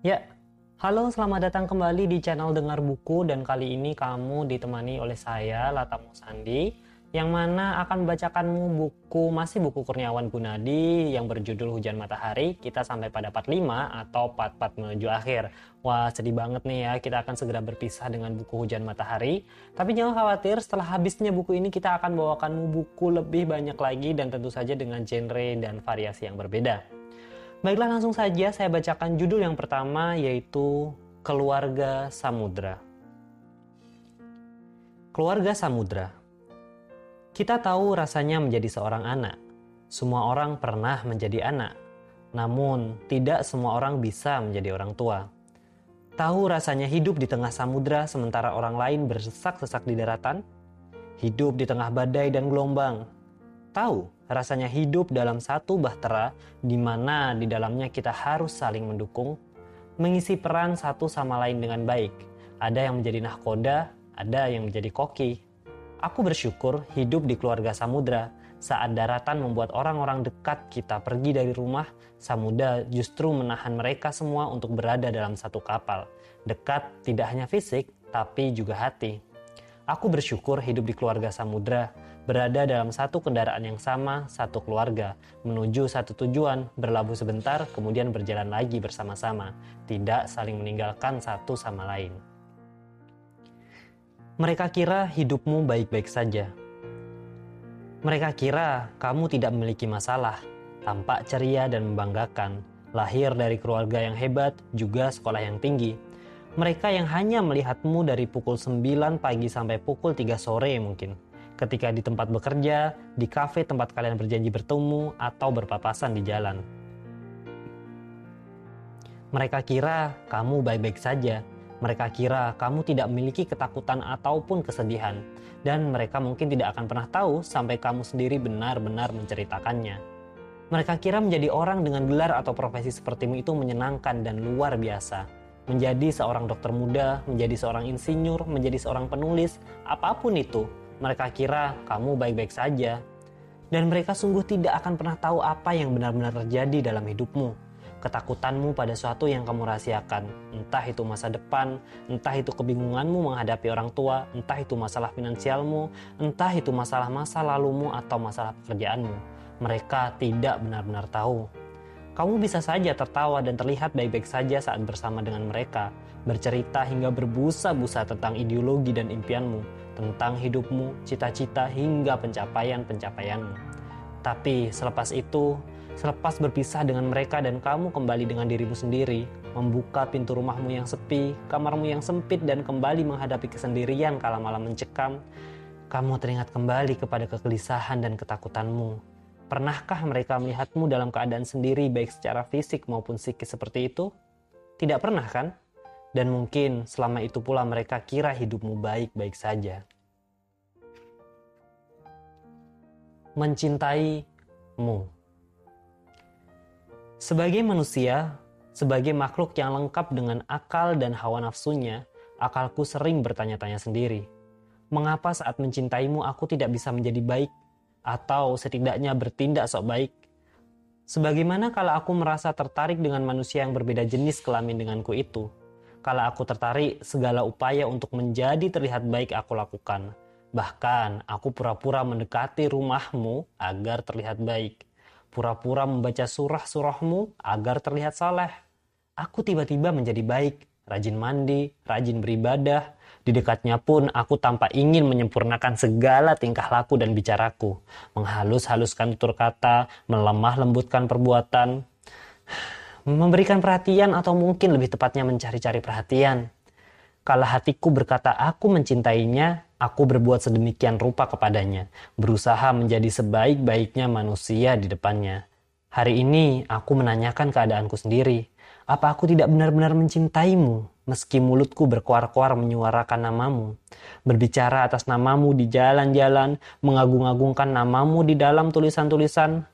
Ya, halo selamat datang kembali di channel Dengar Buku dan kali ini kamu ditemani oleh saya Latamu Sandi yang mana akan membacakanmu buku masih buku Kurniawan Gunadi yang berjudul Hujan Matahari kita sampai pada part 5 atau part-part menuju akhir. Wah sedih banget nih ya kita akan segera berpisah dengan buku Hujan Matahari. Tapi jangan khawatir setelah habisnya buku ini kita akan bawakanmu buku lebih banyak lagi dan tentu saja dengan genre dan variasi yang berbeda Baiklah langsung saja saya bacakan judul yang pertama yaitu Keluarga Samudra. Keluarga Samudra. Kita tahu rasanya menjadi seorang anak. Semua orang pernah menjadi anak. Namun, tidak semua orang bisa menjadi orang tua. Tahu rasanya hidup di tengah samudra sementara orang lain bersesak-sesak di daratan? Hidup di tengah badai dan gelombang. Tahu rasanya hidup dalam satu bahtera di mana di dalamnya kita harus saling mendukung, mengisi peran satu sama lain dengan baik. Ada yang menjadi nahkoda, ada yang menjadi koki. Aku bersyukur hidup di keluarga samudra. Saat daratan membuat orang-orang dekat kita pergi dari rumah, samudra justru menahan mereka semua untuk berada dalam satu kapal. Dekat tidak hanya fisik, tapi juga hati. Aku bersyukur hidup di keluarga samudra berada dalam satu kendaraan yang sama, satu keluarga, menuju satu tujuan, berlabuh sebentar, kemudian berjalan lagi bersama-sama, tidak saling meninggalkan satu sama lain. Mereka kira hidupmu baik-baik saja. Mereka kira kamu tidak memiliki masalah, tampak ceria dan membanggakan, lahir dari keluarga yang hebat, juga sekolah yang tinggi. Mereka yang hanya melihatmu dari pukul 9 pagi sampai pukul 3 sore mungkin ketika di tempat bekerja, di kafe tempat kalian berjanji bertemu, atau berpapasan di jalan. Mereka kira kamu baik-baik saja. Mereka kira kamu tidak memiliki ketakutan ataupun kesedihan, dan mereka mungkin tidak akan pernah tahu sampai kamu sendiri benar-benar menceritakannya. Mereka kira menjadi orang dengan gelar atau profesi sepertimu itu menyenangkan dan luar biasa. Menjadi seorang dokter muda, menjadi seorang insinyur, menjadi seorang penulis, apa pun itu, mereka kira kamu baik-baik saja, dan mereka sungguh tidak akan pernah tahu apa yang benar-benar terjadi dalam hidupmu. Ketakutanmu pada suatu yang kamu rahasiakan, entah itu masa depan, entah itu kebingunganmu menghadapi orang tua, entah itu masalah finansialmu, entah itu masalah masa lalumu atau masalah pekerjaanmu. Mereka tidak benar-benar tahu. Kamu bisa saja tertawa dan terlihat baik-baik saja saat bersama dengan mereka, bercerita hingga berbusa-busa tentang ideologi dan impianmu, tentang hidupmu, cita-cita, hingga pencapaian-pencapaianmu. Tapi selepas itu, selepas berpisah dengan mereka dan kamu kembali dengan dirimu sendiri, membuka pintu rumahmu yang sepi, kamarmu yang sempit dan kembali menghadapi kesendirian kala malam mencekam, kamu teringat kembali kepada kegelisahan dan ketakutanmu. Pernahkah mereka melihatmu dalam keadaan sendiri baik secara fisik maupun psikis seperti itu? Tidak pernah kan? Dan mungkin selama itu pula mereka kira hidupmu baik-baik saja. Mencintaimu. Sebagai manusia, sebagai makhluk yang lengkap dengan akal dan hawa nafsunya, akalku sering bertanya-tanya sendiri. Mengapa saat mencintaimu aku tidak bisa menjadi baik? Atau setidaknya bertindak sok baik? Sebagaimana kalau aku merasa tertarik dengan manusia yang berbeda jenis kelamin denganku itu, kalau aku tertarik, segala upaya untuk menjadi terlihat baik aku lakukan. Bahkan, aku pura-pura mendekati rumahmu agar terlihat baik. Pura-pura membaca surah-surahmu agar terlihat saleh. Aku tiba-tiba menjadi baik, rajin mandi, rajin beribadah. Di dekatnya pun aku tanpa ingin menyempurnakan segala tingkah laku dan bicaraku. Menghalus-haluskan tutur kata, melemah lembutkan perbuatan memberikan perhatian atau mungkin lebih tepatnya mencari-cari perhatian. Kalau hatiku berkata aku mencintainya, aku berbuat sedemikian rupa kepadanya, berusaha menjadi sebaik-baiknya manusia di depannya. Hari ini aku menanyakan keadaanku sendiri. Apa aku tidak benar-benar mencintaimu, meski mulutku berkuar-kuar menyuarakan namamu, berbicara atas namamu di jalan-jalan, mengagung-agungkan namamu di dalam tulisan-tulisan,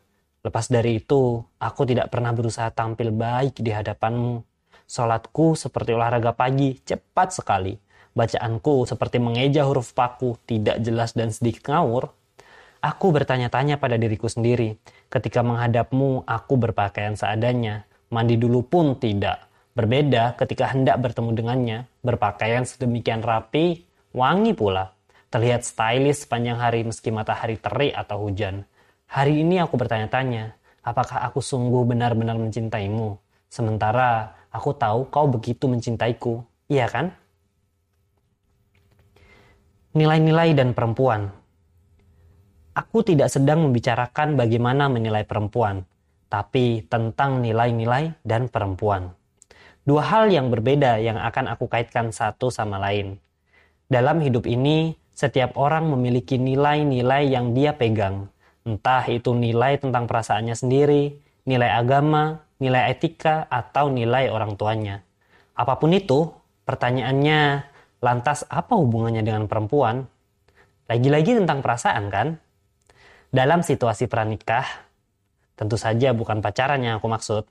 Lepas dari itu, aku tidak pernah berusaha tampil baik di hadapanmu. Sholatku seperti olahraga pagi, cepat sekali. Bacaanku seperti mengeja huruf paku, tidak jelas dan sedikit ngawur. Aku bertanya-tanya pada diriku sendiri. Ketika menghadapmu, aku berpakaian seadanya. Mandi dulu pun tidak. Berbeda ketika hendak bertemu dengannya, berpakaian sedemikian rapi, wangi pula. Terlihat stylish sepanjang hari meski matahari terik atau hujan. Hari ini aku bertanya-tanya, apakah aku sungguh benar-benar mencintaimu? Sementara aku tahu kau begitu mencintaiku, iya kan? Nilai-nilai dan perempuan. Aku tidak sedang membicarakan bagaimana menilai perempuan, tapi tentang nilai-nilai dan perempuan. Dua hal yang berbeda yang akan aku kaitkan satu sama lain. Dalam hidup ini, setiap orang memiliki nilai-nilai yang dia pegang. Entah itu nilai tentang perasaannya sendiri, nilai agama, nilai etika, atau nilai orang tuanya. Apa pun itu, pertanyaannya, lantas apa hubungannya dengan perempuan? Lagi-lagi tentang perasaan kan? Dalam situasi pranikah, tentu saja bukan pacaran yang aku maksud,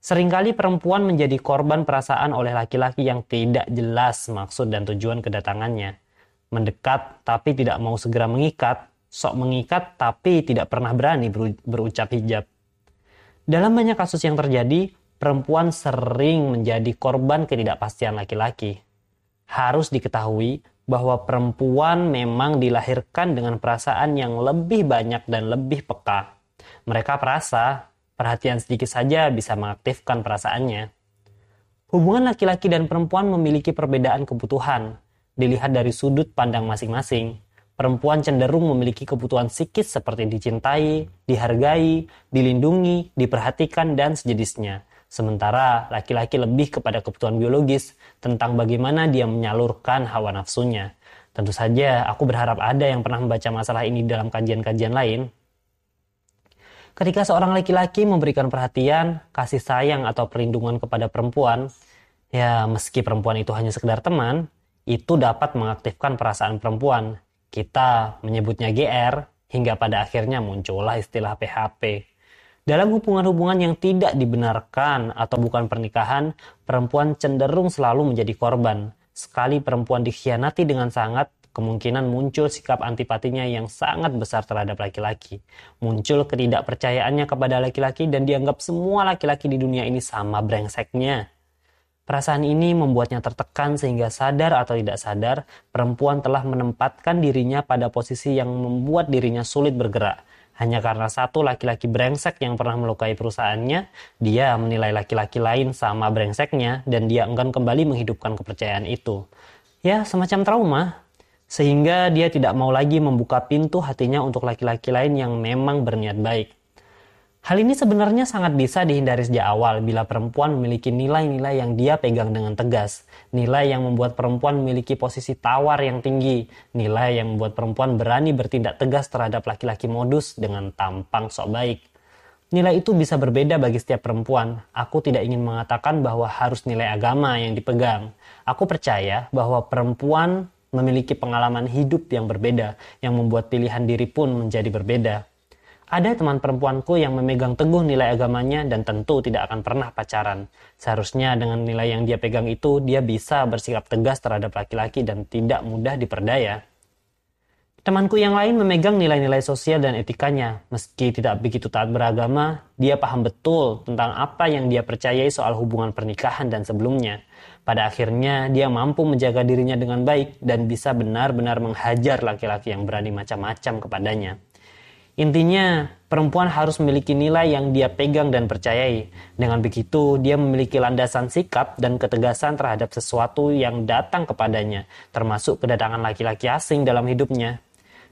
Seringkali perempuan menjadi korban perasaan oleh laki-laki yang tidak jelas maksud dan tujuan kedatangannya. Mendekat tapi tidak mau segera mengikat, sok mengikat tapi tidak pernah berani berucap hijab. Dalam banyak kasus yang terjadi, perempuan sering menjadi korban ketidakpastian laki-laki. Harus diketahui bahwa perempuan memang dilahirkan dengan perasaan yang lebih banyak dan lebih peka. Mereka perasa Perhatian sedikit saja bisa mengaktifkan perasaannya. Hubungan laki-laki dan perempuan memiliki perbedaan kebutuhan. Dilihat dari sudut pandang masing-masing, perempuan cenderung memiliki kebutuhan psikis seperti dicintai, dihargai, dilindungi, diperhatikan, dan sejenisnya. Sementara laki-laki lebih kepada kebutuhan biologis tentang bagaimana dia menyalurkan hawa nafsunya. Tentu saja aku berharap ada yang pernah membaca masalah ini dalam kajian-kajian lain. Ketika seorang laki-laki memberikan perhatian, kasih sayang atau perlindungan kepada perempuan, ya meski perempuan itu hanya sekedar teman, itu dapat mengaktifkan perasaan perempuan. Kita menyebutnya GR, hingga pada akhirnya muncullah istilah PHP. Dalam hubungan-hubungan yang tidak dibenarkan atau bukan pernikahan, perempuan cenderung selalu menjadi korban. Sekali perempuan dikhianati dengan sangat, kemungkinan muncul sikap antipatinya yang sangat besar terhadap laki-laki. Muncul ketidakpercayaannya kepada laki-laki dan dianggap semua laki-laki di dunia ini sama brengseknya. Perasaan ini membuatnya tertekan sehingga sadar atau tidak sadar, perempuan telah menempatkan dirinya pada posisi yang membuat dirinya sulit bergerak. Hanya karena satu laki-laki brengsek yang pernah melukai perusahaannya, dia menilai laki-laki lain sama brengseknya dan dia enggan kembali menghidupkan kepercayaan itu. Ya, semacam trauma, sehingga dia tidak mau lagi membuka pintu hatinya untuk laki-laki lain yang memang berniat baik. Hal ini sebenarnya sangat bisa dihindari sejak awal bila perempuan memiliki nilai-nilai yang dia pegang dengan tegas, nilai yang membuat perempuan memiliki posisi tawar yang tinggi, nilai yang membuat perempuan berani bertindak tegas terhadap laki-laki modus dengan tampang sok baik. Nilai itu bisa berbeda bagi setiap perempuan. Aku tidak ingin mengatakan bahwa harus nilai agama yang dipegang. Aku percaya bahwa perempuan memiliki pengalaman hidup yang berbeda, yang membuat pilihan diri pun menjadi berbeda. Ada teman perempuanku yang memegang teguh nilai agamanya dan tentu tidak akan pernah pacaran. Seharusnya dengan nilai yang dia pegang itu, dia bisa bersikap tegas terhadap laki-laki dan tidak mudah diperdaya. Temanku yang lain memegang nilai-nilai sosial dan etikanya. Meski tidak begitu taat beragama, dia paham betul tentang apa yang dia percayai soal hubungan pernikahan dan sebelumnya. Pada akhirnya, dia mampu menjaga dirinya dengan baik dan bisa benar-benar menghajar laki-laki yang berani macam-macam kepadanya. Intinya, perempuan harus memiliki nilai yang dia pegang dan percayai. Dengan begitu, dia memiliki landasan sikap dan ketegasan terhadap sesuatu yang datang kepadanya, termasuk kedatangan laki-laki asing dalam hidupnya.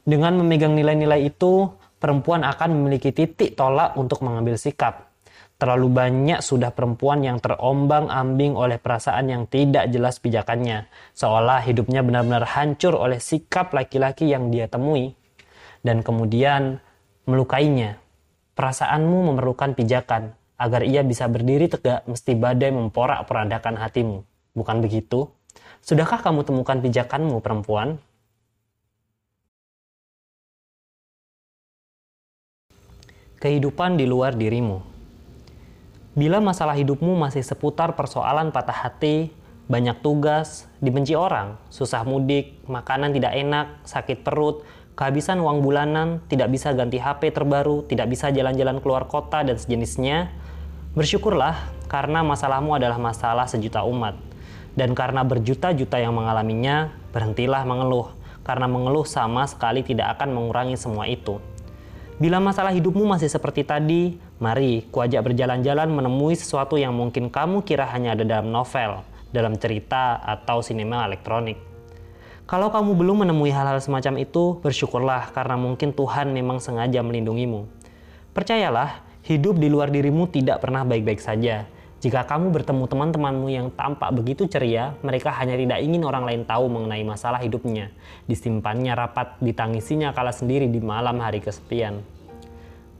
Dengan memegang nilai-nilai itu, perempuan akan memiliki titik tolak untuk mengambil sikap. Terlalu banyak sudah perempuan yang terombang-ambing oleh perasaan yang tidak jelas pijakannya, seolah hidupnya benar-benar hancur oleh sikap laki-laki yang dia temui, dan kemudian melukainya. Perasaanmu memerlukan pijakan, agar ia bisa berdiri tegak mesti badai memporak-porandakan hatimu. Bukan begitu? Sudahkah kamu temukan pijakanmu, perempuan? Kehidupan di luar dirimu. Bila masalah hidupmu masih seputar persoalan patah hati, banyak tugas, dibenci orang, susah mudik, makanan tidak enak, sakit perut, kehabisan uang bulanan, tidak bisa ganti HP terbaru, tidak bisa jalan-jalan keluar kota, dan sejenisnya, Bersyukurlah karena masalahmu adalah masalah sejuta umat. Dan karena berjuta-juta yang mengalaminya, berhentilah mengeluh. Karena mengeluh sama sekali tidak akan mengurangi semua itu. Bila masalah hidupmu masih seperti tadi, mari kuajak berjalan-jalan menemui sesuatu yang mungkin kamu kira hanya ada dalam novel, dalam cerita, atau sinema elektronik. Kalau kamu belum menemui hal-hal semacam itu, bersyukurlah karena mungkin Tuhan memang sengaja melindungimu. Percayalah, hidup di luar dirimu tidak pernah baik-baik saja. Jika kamu bertemu teman-temanmu yang tampak begitu ceria, mereka hanya tidak ingin orang lain tahu mengenai masalah hidupnya. Disimpannya rapat, ditangisinya kala sendiri di malam hari kesepian.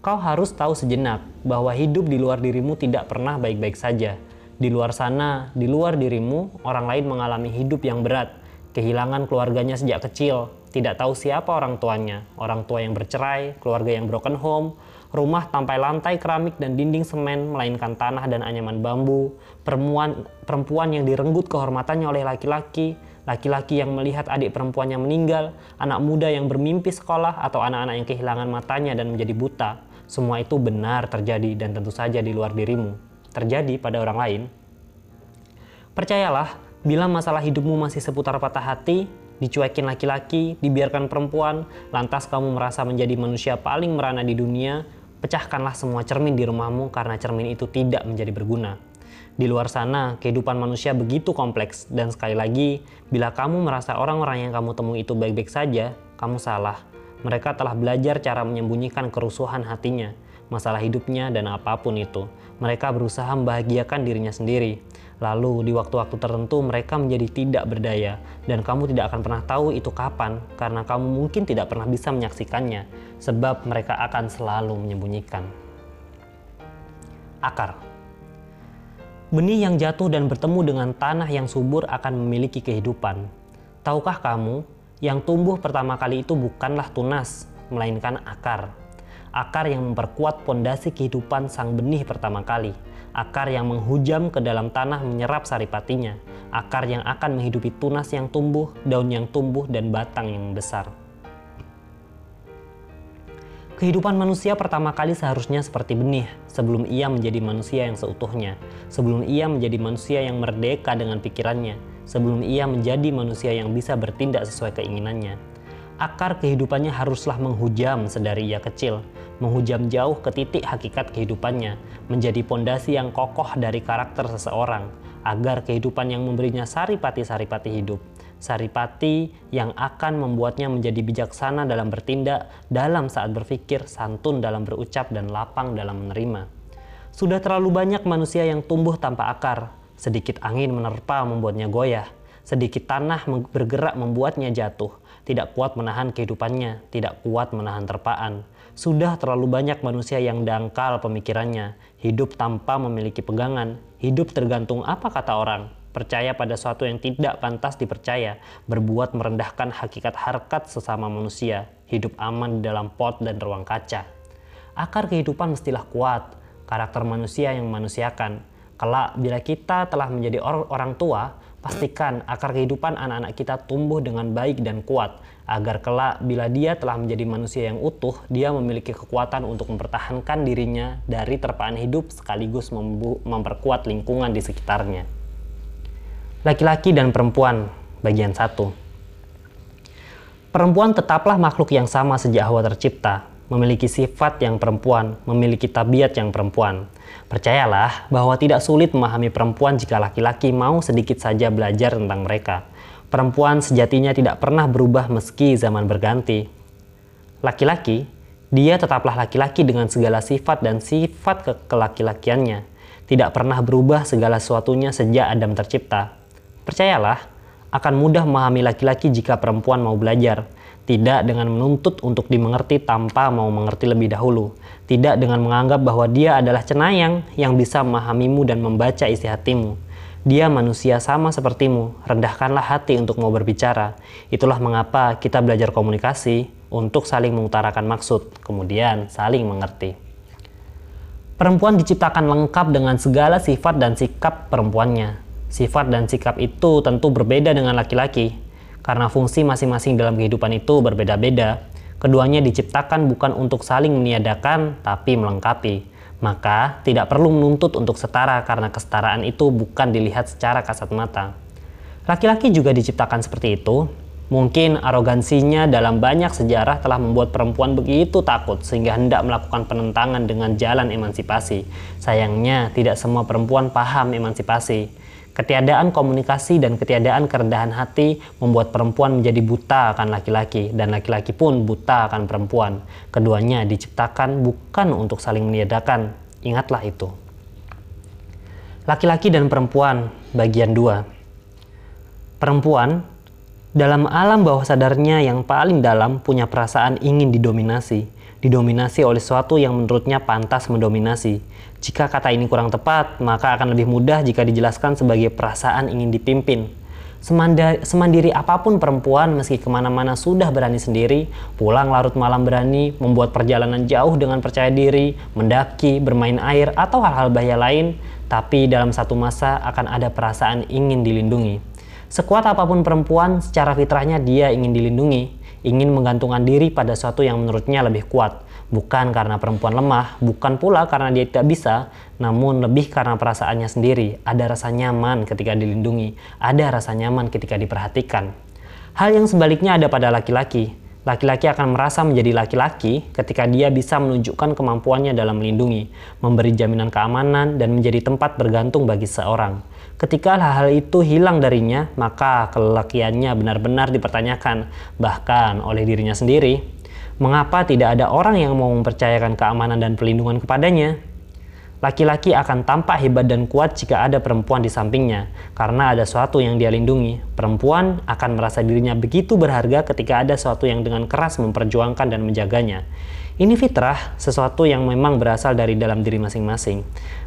Kau harus tahu sejenak bahwa hidup di luar dirimu tidak pernah baik-baik saja. Di luar sana, di luar dirimu, orang lain mengalami hidup yang berat, kehilangan keluarganya sejak kecil, tidak tahu siapa orang tuanya, orang tua yang bercerai, keluarga yang broken home, rumah tanpa lantai keramik dan dinding semen, melainkan tanah dan anyaman bambu, perempuan, perempuan yang direnggut kehormatannya oleh laki-laki, laki-laki yang melihat adik perempuannya meninggal, anak muda yang bermimpi sekolah, atau anak-anak yang kehilangan matanya dan menjadi buta. Semua itu benar terjadi dan tentu saja di luar dirimu. Terjadi pada orang lain. Percayalah, bila masalah hidupmu masih seputar patah hati, dicuekin laki-laki, dibiarkan perempuan, lantas kamu merasa menjadi manusia paling merana di dunia, Pecahkanlah semua cermin di rumahmu karena cermin itu tidak menjadi berguna. Di luar sana, kehidupan manusia begitu kompleks dan sekali lagi, bila kamu merasa orang-orang yang kamu temui itu baik-baik saja, kamu salah. Mereka telah belajar cara menyembunyikan kerusuhan hatinya, masalah hidupnya, dan apa pun itu. Mereka berusaha membahagiakan dirinya sendiri. Lalu di waktu-waktu tertentu mereka menjadi tidak berdaya dan kamu tidak akan pernah tahu itu kapan karena kamu mungkin tidak pernah bisa menyaksikannya sebab mereka akan selalu menyembunyikan. Akar Benih yang jatuh dan bertemu dengan tanah yang subur akan memiliki kehidupan. Tahukah kamu, yang tumbuh pertama kali itu bukanlah tunas, melainkan akar. Akar yang memperkuat pondasi kehidupan sang benih pertama kali akar yang menghujam ke dalam tanah menyerap saripatinya, akar yang akan menghidupi tunas yang tumbuh, daun yang tumbuh, dan batang yang besar. Kehidupan manusia pertama kali seharusnya seperti benih sebelum ia menjadi manusia yang seutuhnya, sebelum ia menjadi manusia yang merdeka dengan pikirannya, sebelum ia menjadi manusia yang bisa bertindak sesuai keinginannya. Akar kehidupannya haruslah menghujam sedari ia kecil, menghujam jauh ke titik hakikat kehidupannya, menjadi pondasi yang kokoh dari karakter seseorang, agar kehidupan yang memberinya saripati-saripati hidup, saripati yang akan membuatnya menjadi bijaksana dalam bertindak, dalam saat berpikir, santun dalam berucap, dan lapang dalam menerima. Sudah terlalu banyak manusia yang tumbuh tanpa akar, sedikit angin menerpa membuatnya goyah, sedikit tanah bergerak membuatnya jatuh, tidak kuat menahan kehidupannya, tidak kuat menahan terpaan, sudah terlalu banyak manusia yang dangkal pemikirannya, hidup tanpa memiliki pegangan, hidup tergantung apa kata orang, percaya pada sesuatu yang tidak pantas dipercaya, berbuat merendahkan hakikat harkat sesama manusia, hidup aman di dalam pot dan ruang kaca. Akar kehidupan mestilah kuat, karakter manusia yang memanusiakan. Kelak bila kita telah menjadi orang tua, pastikan akar kehidupan anak-anak kita tumbuh dengan baik dan kuat, agar kelak bila dia telah menjadi manusia yang utuh, dia memiliki kekuatan untuk mempertahankan dirinya dari terpaan hidup sekaligus memperkuat lingkungan di sekitarnya. Laki-laki dan perempuan, bagian satu. Perempuan tetaplah makhluk yang sama sejak Hawa tercipta, memiliki sifat yang perempuan, memiliki tabiat yang perempuan. Percayalah bahwa tidak sulit memahami perempuan jika laki-laki mau sedikit saja belajar tentang mereka Perempuan sejatinya tidak pernah berubah meski zaman berganti. Laki-laki, dia tetaplah laki-laki dengan segala sifat dan sifat ke kelaki-lakiannya. Tidak pernah berubah segala sesuatunya sejak Adam tercipta. Percayalah, akan mudah memahami laki-laki jika perempuan mau belajar. Tidak dengan menuntut untuk dimengerti tanpa mau mengerti lebih dahulu. Tidak dengan menganggap bahwa dia adalah cenayang yang bisa memahamimu dan membaca isi hatimu dia manusia sama sepertimu, rendahkanlah hati untuk mau berbicara. Itulah mengapa kita belajar komunikasi untuk saling mengutarakan maksud, kemudian saling mengerti. Perempuan diciptakan lengkap dengan segala sifat dan sikap perempuannya. Sifat dan sikap itu tentu berbeda dengan laki-laki, karena fungsi masing-masing dalam kehidupan itu berbeda-beda. Keduanya diciptakan bukan untuk saling meniadakan, tapi melengkapi Maka tidak perlu menuntut untuk setara karena kesetaraan itu bukan dilihat secara kasat mata. Laki-laki juga diciptakan seperti itu, Mungkin arogansinya dalam banyak sejarah telah membuat perempuan begitu takut sehingga hendak melakukan penentangan dengan jalan emansipasi. Sayangnya, tidak semua perempuan paham emansipasi. Ketiadaan komunikasi dan ketiadaan kerendahan hati membuat perempuan menjadi buta akan laki-laki dan laki-laki pun buta akan perempuan. Keduanya diciptakan bukan untuk saling meniadakan. Ingatlah itu. Laki-laki dan perempuan bagian 2. Perempuan dalam alam bawah sadarnya yang paling dalam punya perasaan ingin didominasi, didominasi oleh sesuatu yang menurutnya pantas mendominasi. Jika kata ini kurang tepat, maka akan lebih mudah jika dijelaskan sebagai perasaan ingin dipimpin. semandiri apa pun perempuan meski ke mana-mana sudah berani sendiri, pulang larut malam berani, membuat perjalanan jauh dengan percaya diri, mendaki, bermain air, atau hal-hal bahaya lain, tapi dalam satu masa akan ada perasaan ingin dilindungi. Sekuat apa pun perempuan, secara fitrahnya dia ingin dilindungi, ingin menggantungkan diri pada sesuatu yang menurutnya lebih kuat. Bukan karena perempuan lemah, bukan pula karena dia tidak bisa, namun lebih karena perasaannya sendiri. Ada rasa nyaman ketika dilindungi, ada rasa nyaman ketika diperhatikan. Hal yang sebaliknya ada pada laki-laki. Laki-laki akan merasa menjadi laki-laki ketika dia bisa menunjukkan kemampuannya dalam melindungi, memberi jaminan keamanan, dan menjadi tempat bergantung bagi seorang. Ketika hal-hal itu hilang darinya, maka kelelakiannya benar-benar dipertanyakan, bahkan oleh dirinya sendiri. Mengapa tidak ada orang yang mau mempercayakan keamanan dan perlindungan kepadanya? Laki-laki akan tampak hebat dan kuat jika ada perempuan di sampingnya, karena ada sesuatu yang dia lindungi. Perempuan akan merasa dirinya begitu berharga ketika ada sesuatu yang dengan keras memperjuangkan dan menjaganya. Ini fitrah, sesuatu yang memang berasal dari dalam diri masing-masing.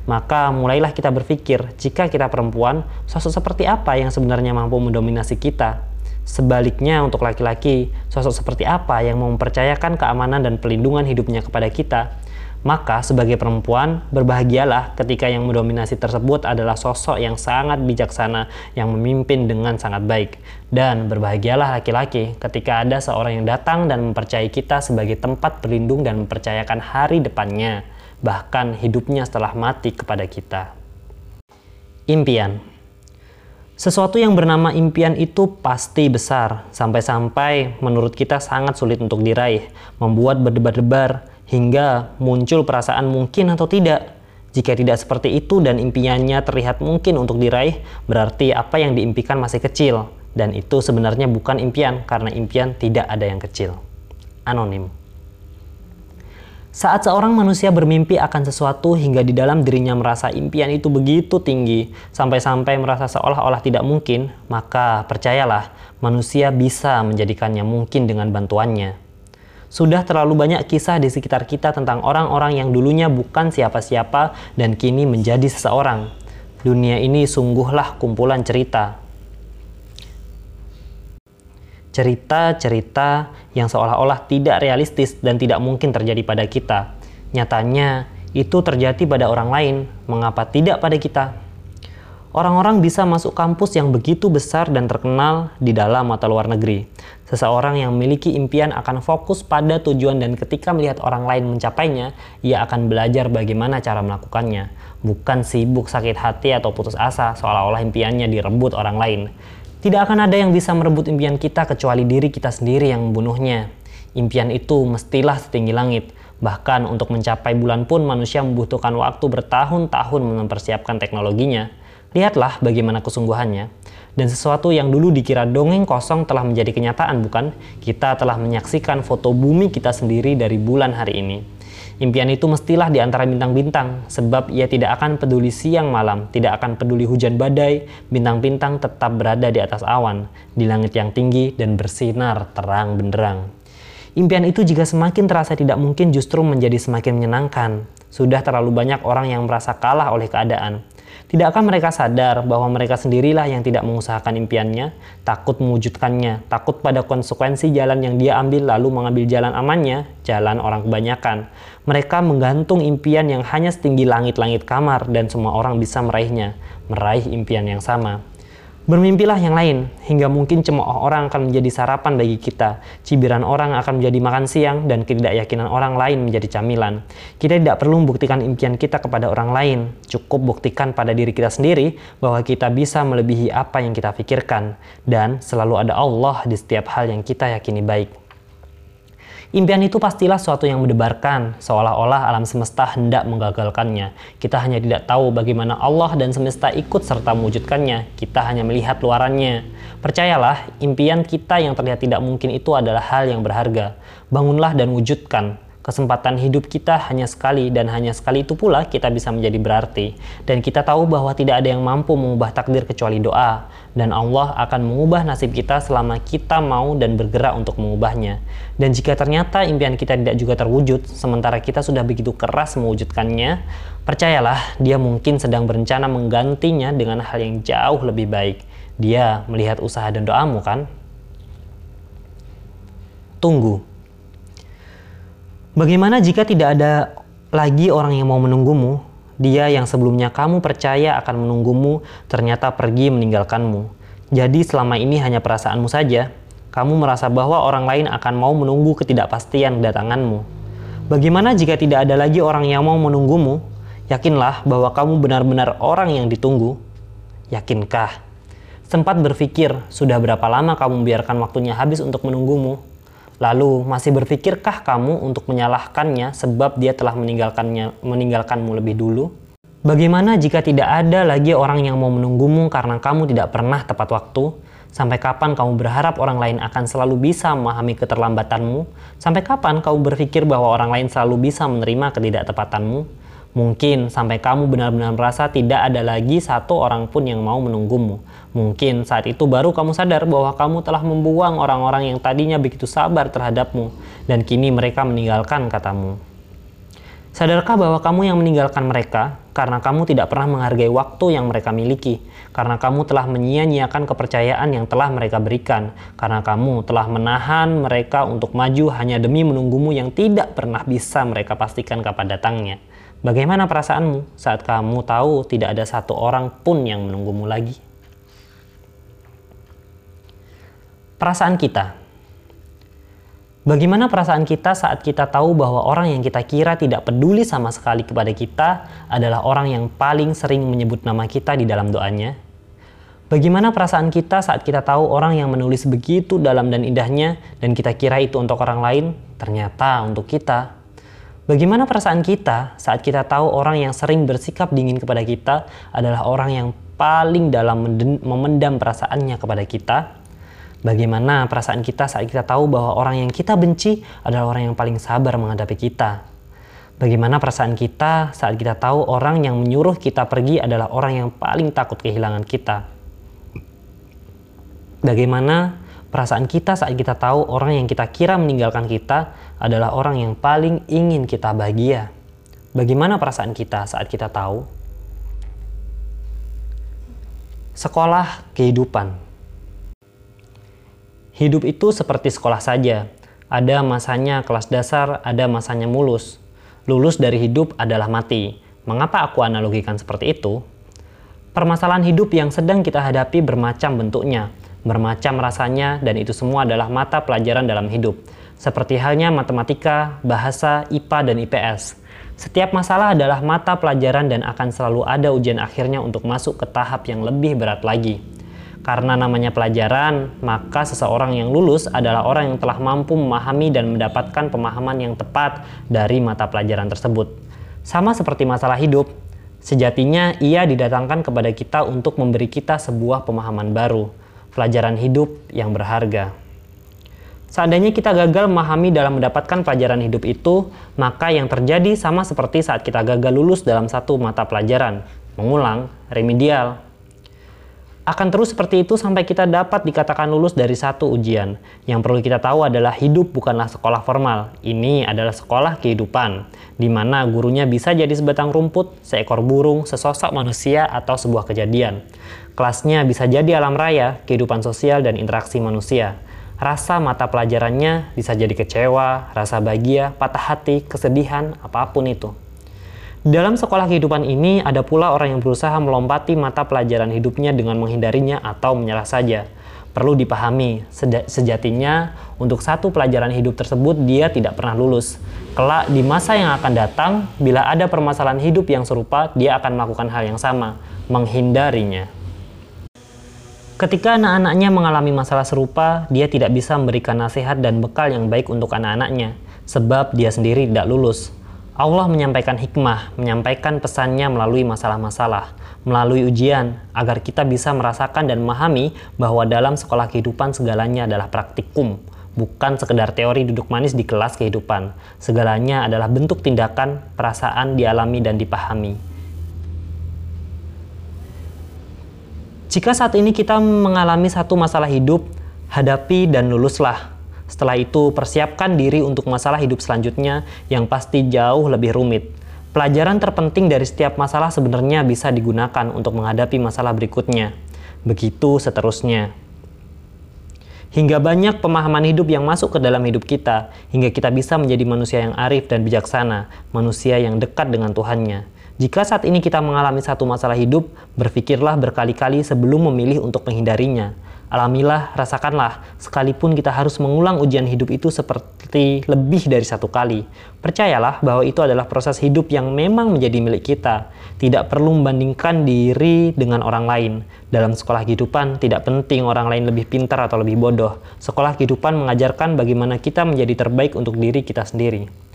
Maka mulailah kita berpikir, jika kita perempuan, sosok seperti apa yang sebenarnya mampu mendominasi kita? Sebaliknya untuk laki-laki, sosok seperti apa yang mempercayakan keamanan dan pelindungan hidupnya kepada kita? Maka sebagai perempuan, berbahagialah ketika yang mendominasi tersebut adalah sosok yang sangat bijaksana yang memimpin dengan sangat baik. Dan berbahagialah laki-laki ketika ada seorang yang datang dan mempercayai kita sebagai tempat berlindung dan mempercayakan hari depannya, bahkan hidupnya setelah mati kepada kita. Impian sesuatu yang bernama impian itu pasti besar, sampai-sampai menurut kita sangat sulit untuk diraih, membuat berdebar-debar, hingga muncul perasaan mungkin atau tidak. Jika tidak seperti itu dan impiannya terlihat mungkin untuk diraih, berarti apa yang diimpikan masih kecil. Dan itu sebenarnya bukan impian, karena impian tidak ada yang kecil. Anonim. Saat seorang manusia bermimpi akan sesuatu hingga di dalam dirinya merasa impian itu begitu tinggi, sampai-sampai merasa seolah-olah tidak mungkin, maka percayalah, manusia bisa menjadikannya mungkin dengan bantuannya. Sudah terlalu banyak kisah di sekitar kita tentang orang-orang yang dulunya bukan siapa-siapa dan kini menjadi seseorang. Dunia ini sungguhlah kumpulan cerita. Cerita-cerita yang seolah-olah tidak realistis dan tidak mungkin terjadi pada kita. Nyatanya, itu terjadi pada orang lain, mengapa tidak pada kita? Orang-orang bisa masuk kampus yang begitu besar dan terkenal di dalam atau luar negeri. Seseorang yang memiliki impian akan fokus pada tujuan dan ketika melihat orang lain mencapainya, ia akan belajar bagaimana cara melakukannya. Bukan sibuk sakit hati atau putus asa seolah-olah impiannya direbut orang lain. Tidak akan ada yang bisa merebut impian kita kecuali diri kita sendiri yang membunuhnya. Impian itu mestilah setinggi langit. Bahkan untuk mencapai bulan pun manusia membutuhkan waktu bertahun-tahun mempersiapkan teknologinya. Lihatlah bagaimana kesungguhannya. Dan sesuatu yang dulu dikira dongeng kosong telah menjadi kenyataan, bukan? Kita telah menyaksikan foto bumi kita sendiri dari bulan hari ini. Impian itu mestilah di antara bintang-bintang, sebab ia tidak akan peduli siang malam, tidak akan peduli hujan badai, bintang-bintang tetap berada di atas awan, di langit yang tinggi dan bersinar terang benderang. Impian itu jika semakin terasa tidak mungkin justru menjadi semakin menyenangkan. Sudah terlalu banyak orang yang merasa kalah oleh keadaan. Tidakkah mereka sadar bahwa mereka sendirilah yang tidak mengusahakan impiannya, takut mewujudkannya, takut pada konsekuensi jalan yang dia ambil lalu mengambil jalan amannya, jalan orang kebanyakan. Mereka menggantung impian yang hanya setinggi langit-langit kamar dan semua orang bisa meraihnya, meraih impian yang sama. Bermimpilah yang lain, hingga mungkin cemooh orang akan menjadi sarapan bagi kita, cibiran orang akan menjadi makan siang, dan ketidakyakinan orang lain menjadi camilan. Kita tidak perlu membuktikan impian kita kepada orang lain, cukup buktikan pada diri kita sendiri bahwa kita bisa melebihi apa yang kita pikirkan, dan selalu ada Allah di setiap hal yang kita yakini baik. Impian itu pastilah suatu yang mendebarkan, seolah-olah alam semesta hendak menggagalkannya. Kita hanya tidak tahu bagaimana Allah dan semesta ikut serta mewujudkannya. Kita hanya melihat luarannya. Percayalah, impian kita yang terlihat tidak mungkin itu adalah hal yang berharga. Bangunlah dan wujudkan. Kesempatan hidup kita hanya sekali dan hanya sekali itu pula kita bisa menjadi berarti. Dan kita tahu bahwa tidak ada yang mampu mengubah takdir kecuali doa. Dan Allah akan mengubah nasib kita selama kita mau dan bergerak untuk mengubahnya. Dan jika ternyata impian kita tidak juga terwujud, sementara kita sudah begitu keras mewujudkannya, percayalah dia mungkin sedang berencana menggantinya dengan hal yang jauh lebih baik. Dia melihat usaha dan doamu kan? Tunggu Bagaimana jika tidak ada lagi orang yang mau menunggumu? Dia yang sebelumnya kamu percaya akan menunggumu ternyata pergi meninggalkanmu. Jadi selama ini hanya perasaanmu saja. Kamu merasa bahwa orang lain akan mau menunggu ketidakpastian kedatanganmu. Bagaimana jika tidak ada lagi orang yang mau menunggumu? Yakinlah bahwa kamu benar-benar orang yang ditunggu. Yakinkah? Sempat berpikir, sudah berapa lama kamu membiarkan waktunya habis untuk menunggumu? Lalu, masih berpikirkah kamu untuk menyalahkannya sebab dia telah meninggalkannya meninggalkanmu lebih dulu? Bagaimana jika tidak ada lagi orang yang mau menunggumu karena kamu tidak pernah tepat waktu? Sampai kapan kamu berharap orang lain akan selalu bisa memahami keterlambatanmu? Sampai kapan kamu berpikir bahwa orang lain selalu bisa menerima ketidaktepatanmu? Mungkin sampai kamu benar-benar merasa tidak ada lagi satu orang pun yang mau menunggumu. Mungkin saat itu baru kamu sadar bahwa kamu telah membuang orang-orang yang tadinya begitu sabar terhadapmu, dan kini mereka meninggalkan katamu. Sadarkah bahwa kamu yang meninggalkan mereka karena kamu tidak pernah menghargai waktu yang mereka miliki, karena kamu telah menyia-nyiakan kepercayaan yang telah mereka berikan, karena kamu telah menahan mereka untuk maju hanya demi menunggumu yang tidak pernah bisa mereka pastikan kapan datangnya. Bagaimana perasaanmu saat kamu tahu tidak ada satu orang pun yang menunggumu lagi? Perasaan kita. Bagaimana perasaan kita saat kita tahu bahwa orang yang kita kira tidak peduli sama sekali kepada kita adalah orang yang paling sering menyebut nama kita di dalam doanya? Bagaimana perasaan kita saat kita tahu orang yang menulis begitu dalam dan indahnya dan kita kira itu untuk orang lain, ternyata untuk kita Bagaimana perasaan kita saat kita tahu orang yang sering bersikap dingin kepada kita adalah orang yang paling dalam memendam perasaannya kepada kita? Bagaimana perasaan kita saat kita tahu bahwa orang yang kita benci adalah orang yang paling sabar menghadapi kita? Bagaimana perasaan kita saat kita tahu orang yang menyuruh kita pergi adalah orang yang paling takut kehilangan kita? Bagaimana perasaan kita saat kita tahu orang yang kita kira meninggalkan kita adalah orang yang paling ingin kita bahagia. Bagaimana perasaan kita saat kita tahu? Sekolah kehidupan. Hidup itu seperti sekolah saja. Ada masanya kelas dasar, ada masanya mulus. Lulus dari hidup adalah mati. Mengapa aku analogikan seperti itu? Permasalahan hidup yang sedang kita hadapi bermacam bentuknya, bermacam rasanya, dan itu semua adalah mata pelajaran dalam hidup seperti halnya matematika, bahasa, IPA, dan IPS. Setiap masalah adalah mata pelajaran dan akan selalu ada ujian akhirnya untuk masuk ke tahap yang lebih berat lagi. Karena namanya pelajaran, maka seseorang yang lulus adalah orang yang telah mampu memahami dan mendapatkan pemahaman yang tepat dari mata pelajaran tersebut. Sama seperti masalah hidup, sejatinya ia didatangkan kepada kita untuk memberi kita sebuah pemahaman baru, pelajaran hidup yang berharga. Seandainya kita gagal memahami dalam mendapatkan pelajaran hidup itu, maka yang terjadi sama seperti saat kita gagal lulus dalam satu mata pelajaran, mengulang, remedial. Akan terus seperti itu sampai kita dapat dikatakan lulus dari satu ujian. Yang perlu kita tahu adalah hidup bukanlah sekolah formal. Ini adalah sekolah kehidupan, di mana gurunya bisa jadi sebatang rumput, seekor burung, sesosok manusia, atau sebuah kejadian. Kelasnya bisa jadi alam raya, kehidupan sosial, dan interaksi manusia rasa mata pelajarannya bisa jadi kecewa, rasa bahagia, patah hati, kesedihan, apa pun itu. Dalam sekolah kehidupan ini, ada pula orang yang berusaha melompati mata pelajaran hidupnya dengan menghindarinya atau menyerah saja. Perlu dipahami, sejatinya untuk satu pelajaran hidup tersebut dia tidak pernah lulus. Kelak di masa yang akan datang, bila ada permasalahan hidup yang serupa, dia akan melakukan hal yang sama, menghindarinya. Ketika anak-anaknya mengalami masalah serupa, dia tidak bisa memberikan nasihat dan bekal yang baik untuk anak-anaknya, sebab dia sendiri tidak lulus. Allah menyampaikan hikmah, menyampaikan pesannya melalui masalah-masalah, melalui ujian, agar kita bisa merasakan dan memahami bahwa dalam sekolah kehidupan segalanya adalah praktikum, bukan sekedar teori duduk manis di kelas kehidupan. Segalanya adalah bentuk tindakan, perasaan dialami dan dipahami. Jika saat ini kita mengalami satu masalah hidup, hadapi dan luluslah setelah itu, persiapkan diri untuk masalah hidup selanjutnya yang pasti jauh lebih rumit. Pelajaran terpenting dari setiap masalah sebenarnya bisa digunakan untuk menghadapi masalah berikutnya. Begitu seterusnya. Hingga banyak pemahaman hidup yang masuk ke dalam hidup kita, hingga kita bisa menjadi manusia yang arif dan bijaksana, manusia yang dekat dengan Tuhannya. Jika saat ini kita mengalami satu masalah hidup, berpikirlah berkali-kali sebelum memilih untuk menghindarinya Alamilah, rasakanlah, sekalipun kita harus mengulang ujian hidup itu seperti lebih dari satu kali. Percayalah bahwa itu adalah proses hidup yang memang menjadi milik kita. Tidak perlu membandingkan diri dengan orang lain. Dalam sekolah kehidupan, tidak penting orang lain lebih pintar atau lebih bodoh. Sekolah kehidupan mengajarkan bagaimana kita menjadi terbaik untuk diri kita sendiri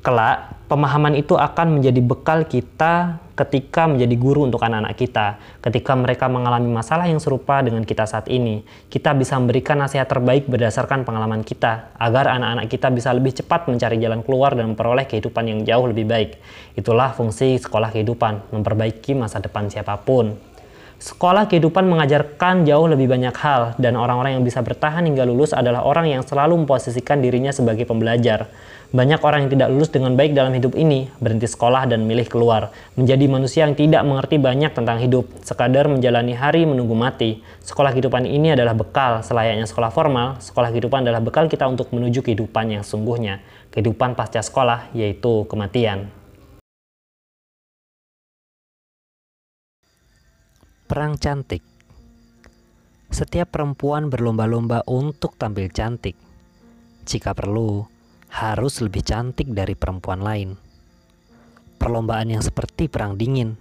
kelak pemahaman itu akan menjadi bekal kita ketika menjadi guru untuk anak-anak kita. Ketika mereka mengalami masalah yang serupa dengan kita saat ini, kita bisa memberikan nasihat terbaik berdasarkan pengalaman kita, agar anak-anak kita bisa lebih cepat mencari jalan keluar dan memperoleh kehidupan yang jauh lebih baik. Itulah fungsi sekolah kehidupan, memperbaiki masa depan siapa pun. Sekolah kehidupan mengajarkan jauh lebih banyak hal, dan orang-orang yang bisa bertahan hingga lulus adalah orang yang selalu memposisikan dirinya sebagai pembelajar. Banyak orang yang tidak lulus dengan baik dalam hidup ini, berhenti sekolah dan milih keluar, menjadi manusia yang tidak mengerti banyak tentang hidup, sekadar menjalani hari menunggu mati. Sekolah kehidupan ini adalah bekal, selayaknya sekolah formal, sekolah kehidupan adalah bekal kita untuk menuju kehidupan yang sungguhnya, kehidupan pasca sekolah, yaitu kematian. Perang cantik. Setiap perempuan berlomba-lomba untuk tampil cantik. Jika perlu, harus lebih cantik dari perempuan lain. Perlombaan yang seperti perang dingin.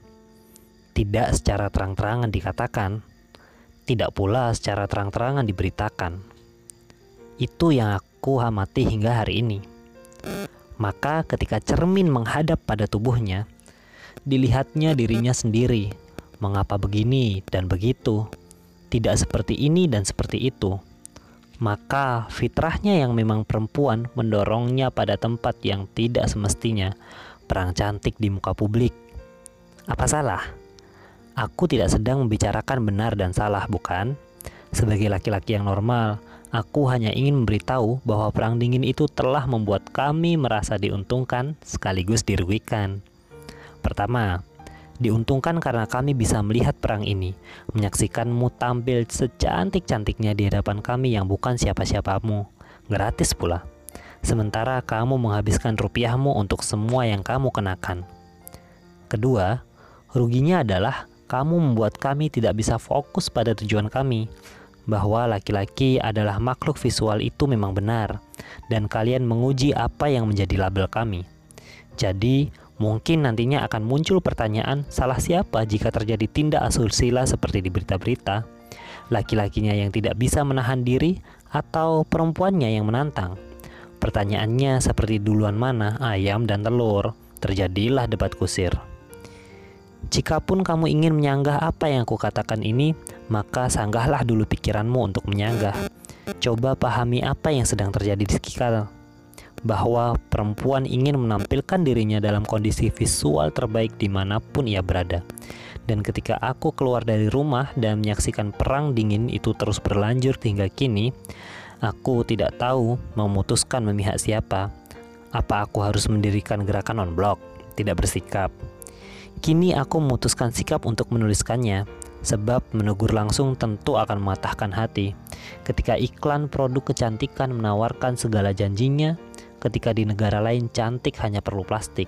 Tidak secara terang-terangan dikatakan, tidak pula secara terang-terangan diberitakan. Itu yang aku amati hingga hari ini. Maka ketika cermin menghadap pada tubuhnya, dilihatnya dirinya sendiri mengapa begini dan begitu, tidak seperti ini dan seperti itu. Maka fitrahnya yang memang perempuan mendorongnya pada tempat yang tidak semestinya, perang cantik di muka publik. Apa salah? Aku tidak sedang membicarakan benar dan salah, bukan? Sebagai laki-laki yang normal, aku hanya ingin memberitahu bahwa perang dingin itu telah membuat kami merasa diuntungkan sekaligus dirugikan. Pertama, Diuntungkan karena kami bisa melihat perang ini, menyaksikanmu tampil secantik-cantiknya di hadapan kami yang bukan siapa-siapamu, gratis pula. Sementara kamu menghabiskan rupiahmu untuk semua yang kamu kenakan. Kedua, ruginya adalah kamu membuat kami tidak bisa fokus pada tujuan kami, bahwa laki-laki adalah makhluk visual itu memang benar, dan kalian menguji apa yang menjadi label kami. Jadi, Mungkin nantinya akan muncul pertanyaan, salah siapa jika terjadi tindak asusila seperti di berita-berita? Laki-lakinya yang tidak bisa menahan diri atau perempuannya yang menantang? Pertanyaannya seperti duluan mana ayam dan telur, terjadilah debat kusir. Jikapun kamu ingin menyanggah apa yang kukatakan ini, maka sanggahlah dulu pikiranmu untuk menyanggah. Coba pahami apa yang sedang terjadi di sekitar bahwa perempuan ingin menampilkan dirinya dalam kondisi visual terbaik di mana pun ia berada. Dan ketika aku keluar dari rumah dan menyaksikan perang dingin itu terus berlanjut hingga kini, aku tidak tahu memutuskan memihak siapa. Apa aku harus mendirikan gerakan non-blok, tidak bersikap. Kini aku memutuskan sikap untuk menuliskannya, sebab menegur langsung tentu akan mematahkan hati. Ketika iklan produk kecantikan menawarkan segala janjinya, ketika di negara lain cantik hanya perlu plastik.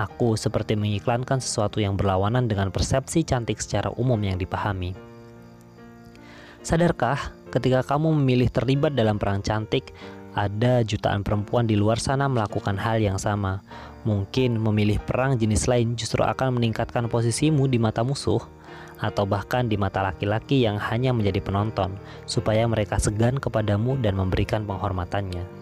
aku seperti mengiklankan sesuatu yang berlawanan dengan persepsi cantik secara umum yang dipahami. Sadarkah, ketika kamu memilih terlibat dalam perang cantik, ada jutaan perempuan di luar sana melakukan hal yang sama. Mungkin memilih perang jenis lain justru akan meningkatkan posisimu di mata musuh, atau bahkan di mata laki-laki yang hanya menjadi penonton, supaya mereka segan kepadamu dan memberikan penghormatannya.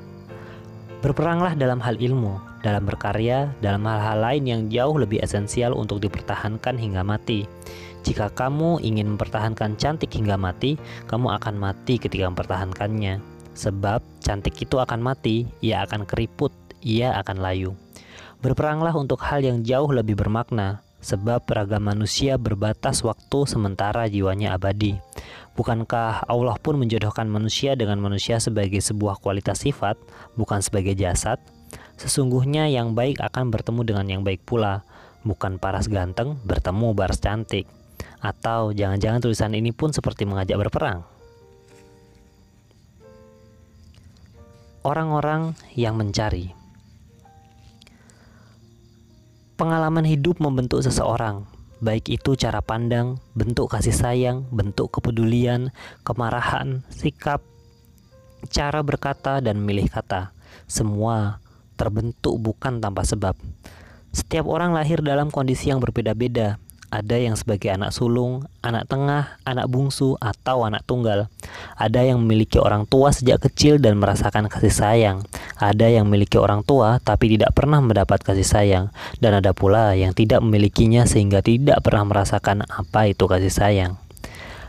Berperanglah dalam hal ilmu, dalam berkarya, dalam hal-hal lain yang jauh lebih esensial untuk dipertahankan hingga mati. Jika kamu ingin mempertahankan cantik hingga mati, kamu akan mati ketika mempertahankannya. Sebab cantik itu akan mati, ia akan keriput, ia akan layu. Berperanglah untuk hal yang jauh lebih bermakna, sebab ragam manusia berbatas waktu sementara jiwanya abadi. Bukankah Allah pun menjodohkan manusia dengan manusia sebagai sebuah kualitas sifat, bukan sebagai jasad? Sesungguhnya yang baik akan bertemu dengan yang baik pula, bukan paras ganteng bertemu baras cantik. Atau jangan-jangan tulisan ini pun seperti mengajak berperang. Orang-orang yang mencari Pengalaman hidup membentuk seseorang, baik itu cara pandang, bentuk kasih sayang, bentuk kepedulian, kemarahan, sikap, cara berkata, dan memilih kata. Semua terbentuk bukan tanpa sebab. Setiap orang lahir dalam kondisi yang berbeda-beda, ada yang sebagai anak sulung, anak tengah, anak bungsu, atau anak tunggal. Ada yang memiliki orang tua sejak kecil dan merasakan kasih sayang. Ada yang memiliki orang tua tapi tidak pernah mendapat kasih sayang. Dan ada pula yang tidak memilikinya sehingga tidak pernah merasakan apa itu kasih sayang.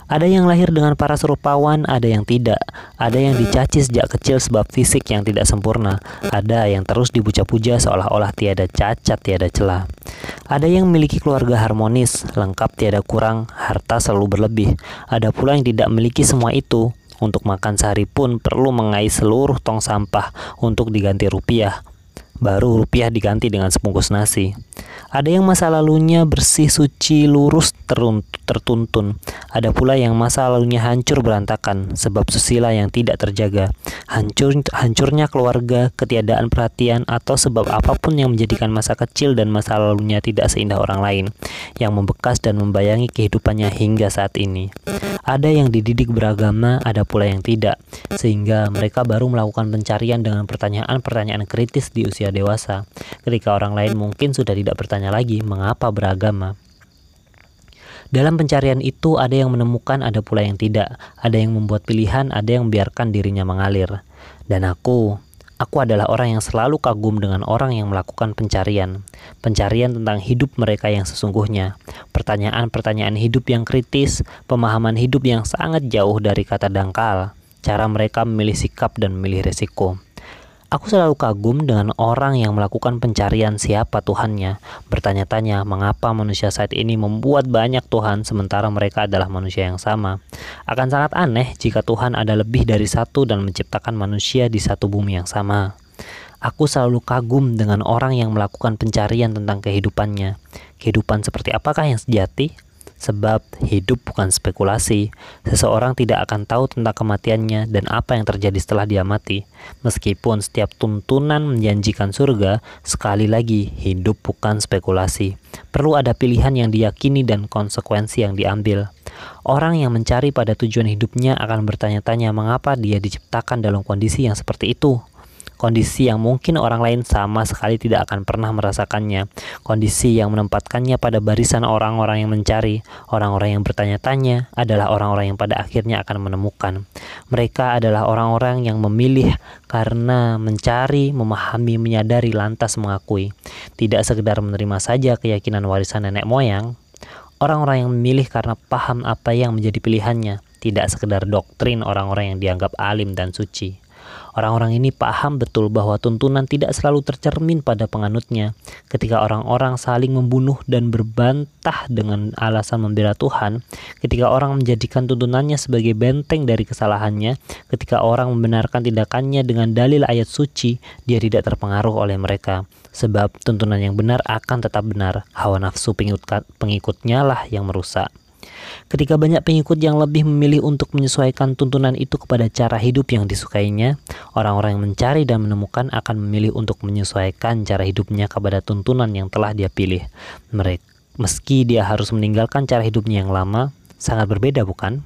Ada yang lahir dengan paras rupawan, ada yang tidak. Ada yang dicaci sejak kecil sebab fisik yang tidak sempurna. Ada yang terus dipuja-puja seolah-olah tiada cacat, tiada celah. Ada yang memiliki keluarga harmonis, lengkap tiada kurang, harta selalu berlebih. Ada pula yang tidak memiliki semua itu. Untuk makan sehari pun perlu mengais seluruh tong sampah untuk diganti rupiah. Baru rupiah diganti dengan sebungkus nasi. Ada yang masa lalunya bersih, suci, lurus, tertuntun. Ada pula yang masa lalunya hancur berantakan sebab susila yang tidak terjaga. Hancur, hancurnya keluarga, ketiadaan perhatian, atau sebab apa pun yang menjadikan masa kecil dan masa lalunya tidak seindah orang lain, yang membekas dan membayangi kehidupannya hingga saat ini. Ada yang dididik beragama, ada pula yang tidak, sehingga mereka baru melakukan pencarian dengan pertanyaan-pertanyaan kritis di usia dewasa, ketika orang lain mungkin sudah tidak bertanya lagi mengapa beragama. Dalam pencarian itu ada yang menemukan, ada pula yang tidak. Ada yang membuat pilihan, ada yang membiarkan dirinya mengalir. Dan aku, aku adalah orang yang selalu kagum dengan orang yang melakukan pencarian. Pencarian tentang hidup mereka yang sesungguhnya. Pertanyaan-pertanyaan hidup yang kritis, pemahaman hidup yang sangat jauh dari kata dangkal. Cara mereka memilih sikap dan memilih resiko. Aku selalu kagum dengan orang yang melakukan pencarian siapa Tuhannya, bertanya-tanya mengapa manusia saat ini membuat banyak Tuhan sementara mereka adalah manusia yang sama. Akan sangat aneh jika Tuhan ada lebih dari satu dan menciptakan manusia di satu bumi yang sama. Aku selalu kagum dengan orang yang melakukan pencarian tentang kehidupannya. Kehidupan seperti apakah yang sejati? Sebab hidup bukan spekulasi. Seseorang tidak akan tahu tentang kematiannya dan apa yang terjadi setelah dia mati. Meskipun setiap tuntunan menjanjikan surga, sekali lagi hidup bukan spekulasi. Perlu ada pilihan yang diyakini dan konsekuensi yang diambil. Orang yang mencari pada tujuan hidupnya akan bertanya-tanya mengapa dia diciptakan dalam kondisi yang seperti itu kondisi yang mungkin orang lain sama sekali tidak akan pernah merasakannya, kondisi yang menempatkannya pada barisan orang-orang yang mencari, orang-orang yang bertanya-tanya adalah orang-orang yang pada akhirnya akan menemukan. Mereka adalah orang-orang yang memilih karena mencari, memahami, menyadari, lantas mengakui. Tidak sekedar menerima saja keyakinan warisan nenek moyang, orang-orang yang memilih karena paham apa yang menjadi pilihannya, tidak sekedar doktrin orang-orang yang dianggap alim dan suci. Orang-orang ini paham betul bahwa tuntunan tidak selalu tercermin pada penganutnya. Ketika orang-orang saling membunuh dan berbantah dengan alasan membela Tuhan, ketika orang menjadikan tuntunannya sebagai benteng dari kesalahannya, ketika orang membenarkan tindakannya dengan dalil ayat suci, dia tidak terpengaruh oleh mereka. Sebab tuntunan yang benar akan tetap benar, hawa nafsu pengikutnya lah yang merusak. Ketika banyak pengikut yang lebih memilih untuk menyesuaikan tuntunan itu kepada cara hidup yang disukainya, orang-orang yang mencari dan menemukan akan memilih untuk menyesuaikan cara hidupnya kepada tuntunan yang telah dia pilih. Mereka, meski dia harus meninggalkan cara hidupnya yang lama, sangat berbeda bukan?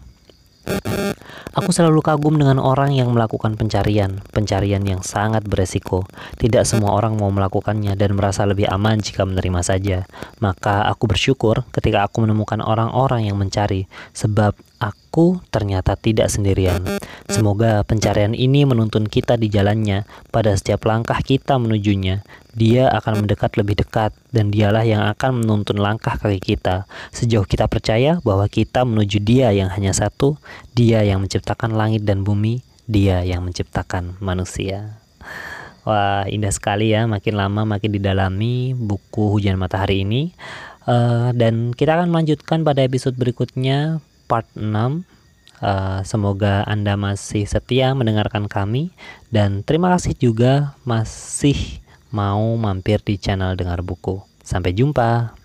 Aku selalu kagum dengan orang yang melakukan pencarian, pencarian yang sangat beresiko. Tidak semua orang mau melakukannya dan merasa lebih aman jika menerima saja. Maka aku bersyukur ketika aku menemukan orang-orang yang mencari, sebab aku ternyata tidak sendirian. Semoga pencarian ini menuntun kita di jalannya pada setiap langkah kita menujunya. Dia akan mendekat lebih dekat dan dialah yang akan menuntun langkah kaki kita. Sejauh kita percaya bahwa kita menuju dia yang hanya satu, dia yang menciptakan langit dan bumi, dia yang menciptakan manusia. Wah, indah sekali ya. Makin lama makin didalami buku Hujan Matahari ini. Uh, dan kita akan melanjutkan pada episode berikutnya part 6 uh, semoga Anda masih setia mendengarkan kami dan terima kasih juga masih mau mampir di channel Dengar Buku. Sampai jumpa.